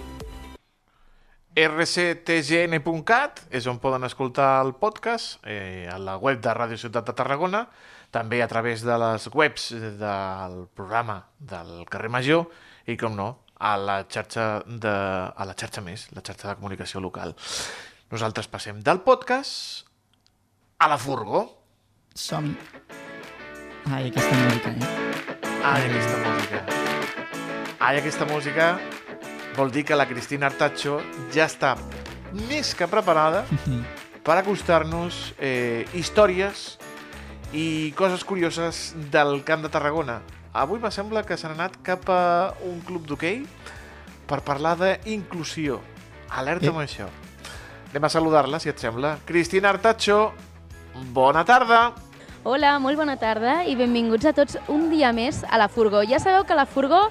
rctgn.cat és on poden escoltar el podcast, eh, a la web de Ràdio Ciutat de Tarragona, també a través de les webs del programa del carrer Major i, com no, a la xarxa, de, a la xarxa més, la xarxa de comunicació local. Nosaltres passem del podcast a la furgó. Som-hi. Ai, aquesta música, eh? Ai, aquesta música. Ai, aquesta música vol dir que la Cristina Artacho ja està més que preparada per acostar-nos eh, històries i coses curioses del Camp de Tarragona. Avui me sembla que s'han anat cap a un club d'hoquei per parlar d'inclusió. Alerta Eh. amb això. Anem a saludar-la, si et sembla. Cristina Artacho, bona tarda. Hola, molt bona tarda i benvinguts a tots un dia més a la Furgó. Ja sabeu que la Furgó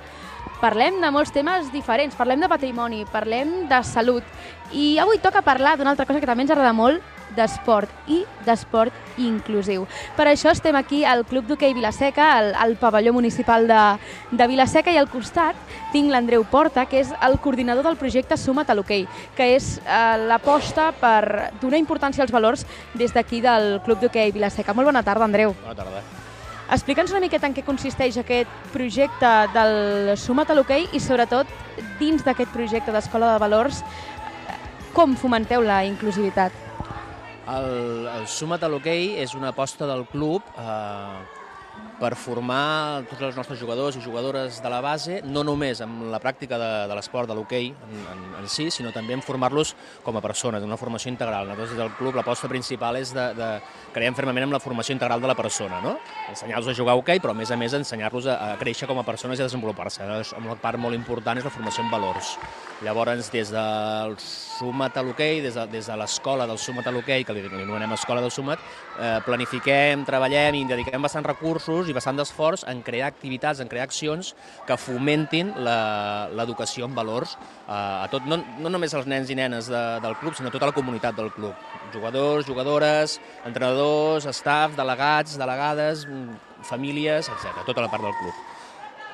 parlem de molts temes diferents, parlem de patrimoni, parlem de salut i avui toca parlar d'una altra cosa que també ens agrada molt, d'esport i d'esport inclusiu. Per això estem aquí al Club d'Hoquei Vilaseca, al, al pavelló municipal de, de Vilaseca i al costat tinc l'Andreu Porta, que és el coordinador del projecte Suma't a l'Hoquei, que és eh, l'aposta per donar importància als valors des d'aquí del Club d'Hoquei Vilaseca. Molt bona tarda, Andreu. Bona tarda. Explica'ns una miqueta en què consisteix aquest projecte del Suma't a l'Hoquei i sobretot dins d'aquest projecte d'Escola de Valors com fomenteu la inclusivitat? El, el Suma't a l'hoquei és una aposta del club eh, per formar tots els nostres jugadors i jugadores de la base, no només amb la pràctica de, de l'esport de l'hoquei en, en, en si, sinó també en formar-los com a persones, una formació integral. Nosaltres des del club l'aposta principal és de, de creiem fermament amb la formació integral de la persona, no? ensenyar-los a jugar a hoquei, però a més a més ensenyar-los a, a créixer com a persones i a desenvolupar-se. Una part molt important és la formació en valors. Llavors, des del Sumat a l'hoquei, des de, des de l'escola del Sumat a l'hoquei, que li, li anomenem Escola del Sumat, eh, planifiquem, treballem i dediquem bastant recursos i bastant d'esforç en crear activitats, en crear accions que fomentin l'educació en valors eh, a tot, no, no només als nens i nenes de, del club, sinó a tota la comunitat del club. Jugadors, jugadores, entrenadors, staff, delegats, delegades, mm, famílies, etc. tota la part del club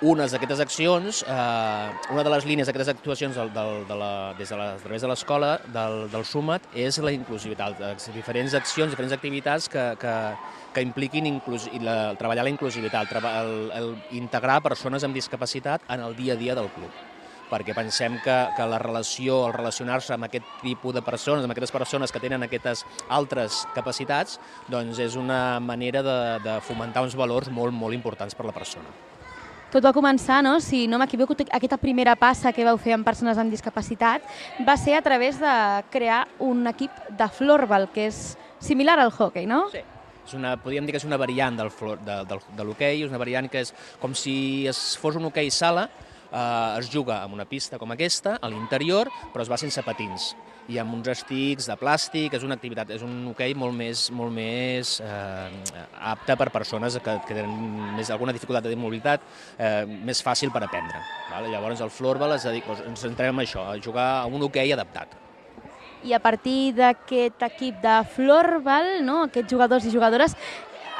unes d'aquestes accions, eh, una de les línies d'aquestes actuacions del, del, de la, des de la, a través de l'escola, del, del SUMAT, és la inclusivitat, diferents accions, diferents activitats que, que, que impliquin inclus, la, treballar la inclusivitat, el, el, el integrar persones amb discapacitat en el dia a dia del club perquè pensem que, que la relació, el relacionar-se amb aquest tipus de persones, amb aquestes persones que tenen aquestes altres capacitats, doncs és una manera de, de fomentar uns valors molt, molt importants per a la persona. Tot va començar, no? si no m'equivoco, aquesta primera passa que vau fer amb persones amb discapacitat va ser a través de crear un equip de florbal, que és similar al hockey, no? Sí. És una, podríem dir que és una variant del, flor, de, del, de l'hoquei, és una variant que és com si es fos un hoquei sala, eh, es juga amb una pista com aquesta, a l'interior, però es va sense patins i amb uns estics de plàstic, és una activitat, és un hoquei molt més, molt més eh, apte per persones que, que tenen més, alguna dificultat de mobilitat, eh, més fàcil per aprendre. Vale? Llavors el floorball és a dir, doncs, ens centrem en això, a jugar a un hoquei adaptat. I a partir d'aquest equip de floorball, no, aquests jugadors i jugadores,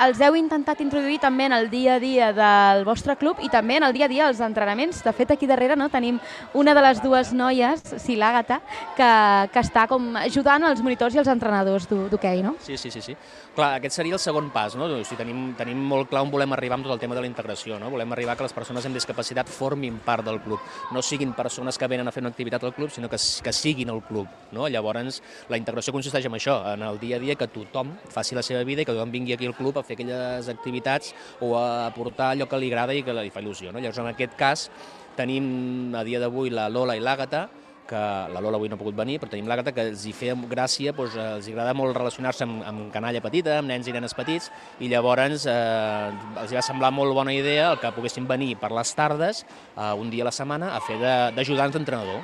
els heu intentat introduir també en el dia a dia del vostre club i també en el dia a dia dels entrenaments. De fet, aquí darrere no, tenim una de les dues noies, sí, l'Àgata, que, que està com ajudant els monitors i els entrenadors d'ho- d'hoquei, no? Sí, sí, sí, sí. Clar, aquest seria el segon pas, no? O sigui, tenim, tenim molt clar on volem arribar amb tot el tema de la integració, no? Volem arribar que les persones amb discapacitat formin part del club, no siguin persones que venen a fer una activitat al club, sinó que, que siguin el club, no? Llavors, la integració consisteix en això, en el dia a dia que tothom faci la seva vida i que tothom vingui aquí al club a fer aquelles activitats o a aportar allò que li agrada i que li fa il·lusió, no? Llavors, en aquest cas, tenim a dia d'avui la Lola i l'Àgata, que la Lola avui no ha pogut venir, però tenim l'Àgata que els hi feia gràcia, doncs, els agrada molt relacionar-se amb, amb canalla petita, amb nens i nenes petits, i llavors eh, els va semblar molt bona idea el que poguessin venir per les tardes, eh, un dia a la setmana, a fer de- d'ajudants d'entrenador.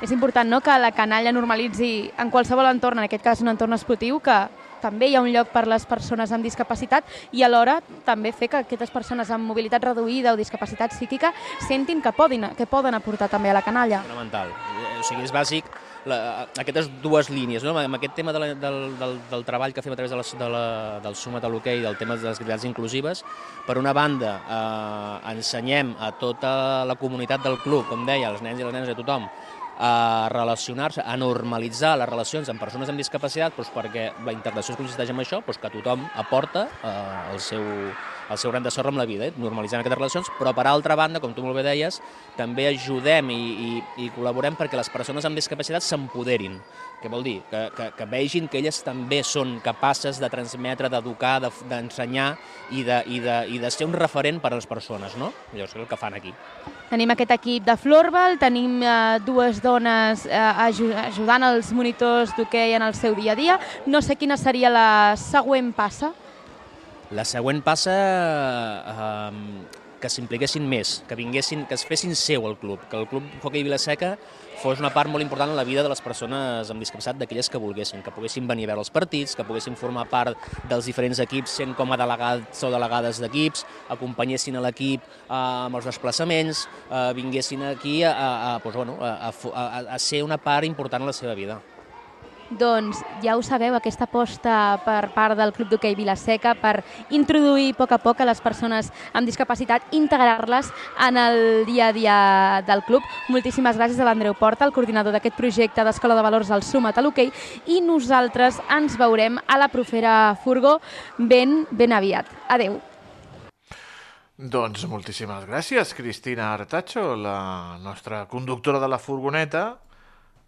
És important no, que la canalla normalitzi en qualsevol entorn, en aquest cas un entorn esportiu, que també hi ha un lloc per les persones amb discapacitat i alhora també fer que aquestes persones amb mobilitat reduïda o discapacitat psíquica sentin que poden, que poden aportar també a la canalla. fonamental. Eh, O sigui, és bàsic la, aquestes dues línies, no? amb aquest tema de la, del, del, del treball que fem a través de la, de la, del Sumat a l'hoquei, del tema de les activitats inclusives. Per una banda, eh, ensenyem a tota la comunitat del club, com deia, els nens i les nenes i a tothom, a relacionar-se, a normalitzar les relacions amb persones amb discapacitat, doncs perquè la integració consisteix en això, doncs que tothom aporta eh, el, seu, el seu gran de sorra amb la vida, eh, normalitzant aquestes relacions, però per altra banda, com tu molt bé deies, també ajudem i, i, i col·laborem perquè les persones amb discapacitat s'empoderin. Què vol dir? Que, que, que vegin que elles també són capaces de transmetre, d'educar, de- d'ensenyar i, de, i, de, i de ser un referent per a les persones, no? Llavors, és el que fan aquí. Tenim aquest equip de floorball, tenim eh, dues dones eh, aju ajudant els monitors d'hoquei en el seu dia a dia. No sé quina seria la següent passa. La següent passa eh, que s'impliquessin més, que vinguessin, que es fessin seu el club, que el club Hockey Vilaseca fos una part molt important en la vida de les persones amb discapacitat, d'aquelles que volguessin, que poguessin venir a veure els partits, que poguessin formar part dels diferents equips, sent com a delegats o delegades d'equips, acompanyessin a l'equip eh, amb els desplaçaments, eh, vinguessin aquí a, a, a, bueno, a, a, a ser una part important en la seva vida. Doncs ja ho sabeu, aquesta aposta per part del Club d'Hoquei Vilaseca per introduir a poc a poc a les persones amb discapacitat, integrar-les en el dia a dia del club. Moltíssimes gràcies a l'Andreu Porta, el coordinador d'aquest projecte d'Escola de Valors al Sumat a l'Hoquei, i nosaltres ens veurem a la profera Furgó ben, ben aviat. Adeu. Doncs moltíssimes gràcies, Cristina Artacho, la nostra conductora de la furgoneta,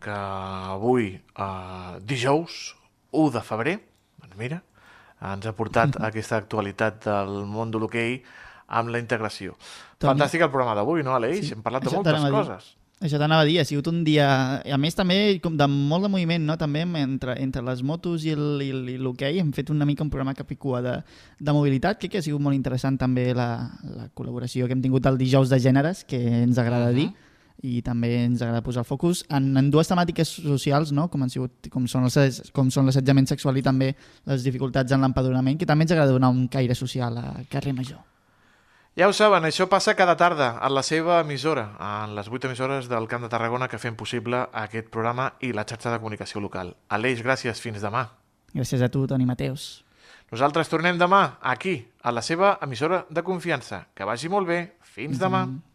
que avui, eh, dijous 1 de febrer, doncs mira, ens ha portat aquesta actualitat del món de l'hoquei amb la integració. Toni- Fantàstic el programa d'avui, no, Aleix? Sí. Hem parlat de Això moltes a coses. Això t'anava a dir, ha sigut un dia... A més, també com de molt de moviment, no? També entre, entre les motos i l'hoquei hem fet una mica un programa capicua de, de mobilitat. Crec que ha sigut molt interessant també la, la col·laboració que hem tingut el dijous de gèneres, que ens agrada Mhm. dir, i també ens agrada posar el focus en, en dues temàtiques socials, no? com, han sigut, com, són els, com són l'assetjament sexual i també les dificultats en l'empadronament, que també ens agrada donar un caire social a carrer Major. Ja ho saben, això passa cada tarda a la seva emissora, en les vuit emissores del Camp de Tarragona que fem possible aquest programa i la xarxa de comunicació local. Aleix, gràcies, fins demà. Gràcies a tu, Toni Mateus. Nosaltres tornem demà, aquí, a la seva emissora de confiança. Que vagi molt bé. Fins demà. demà.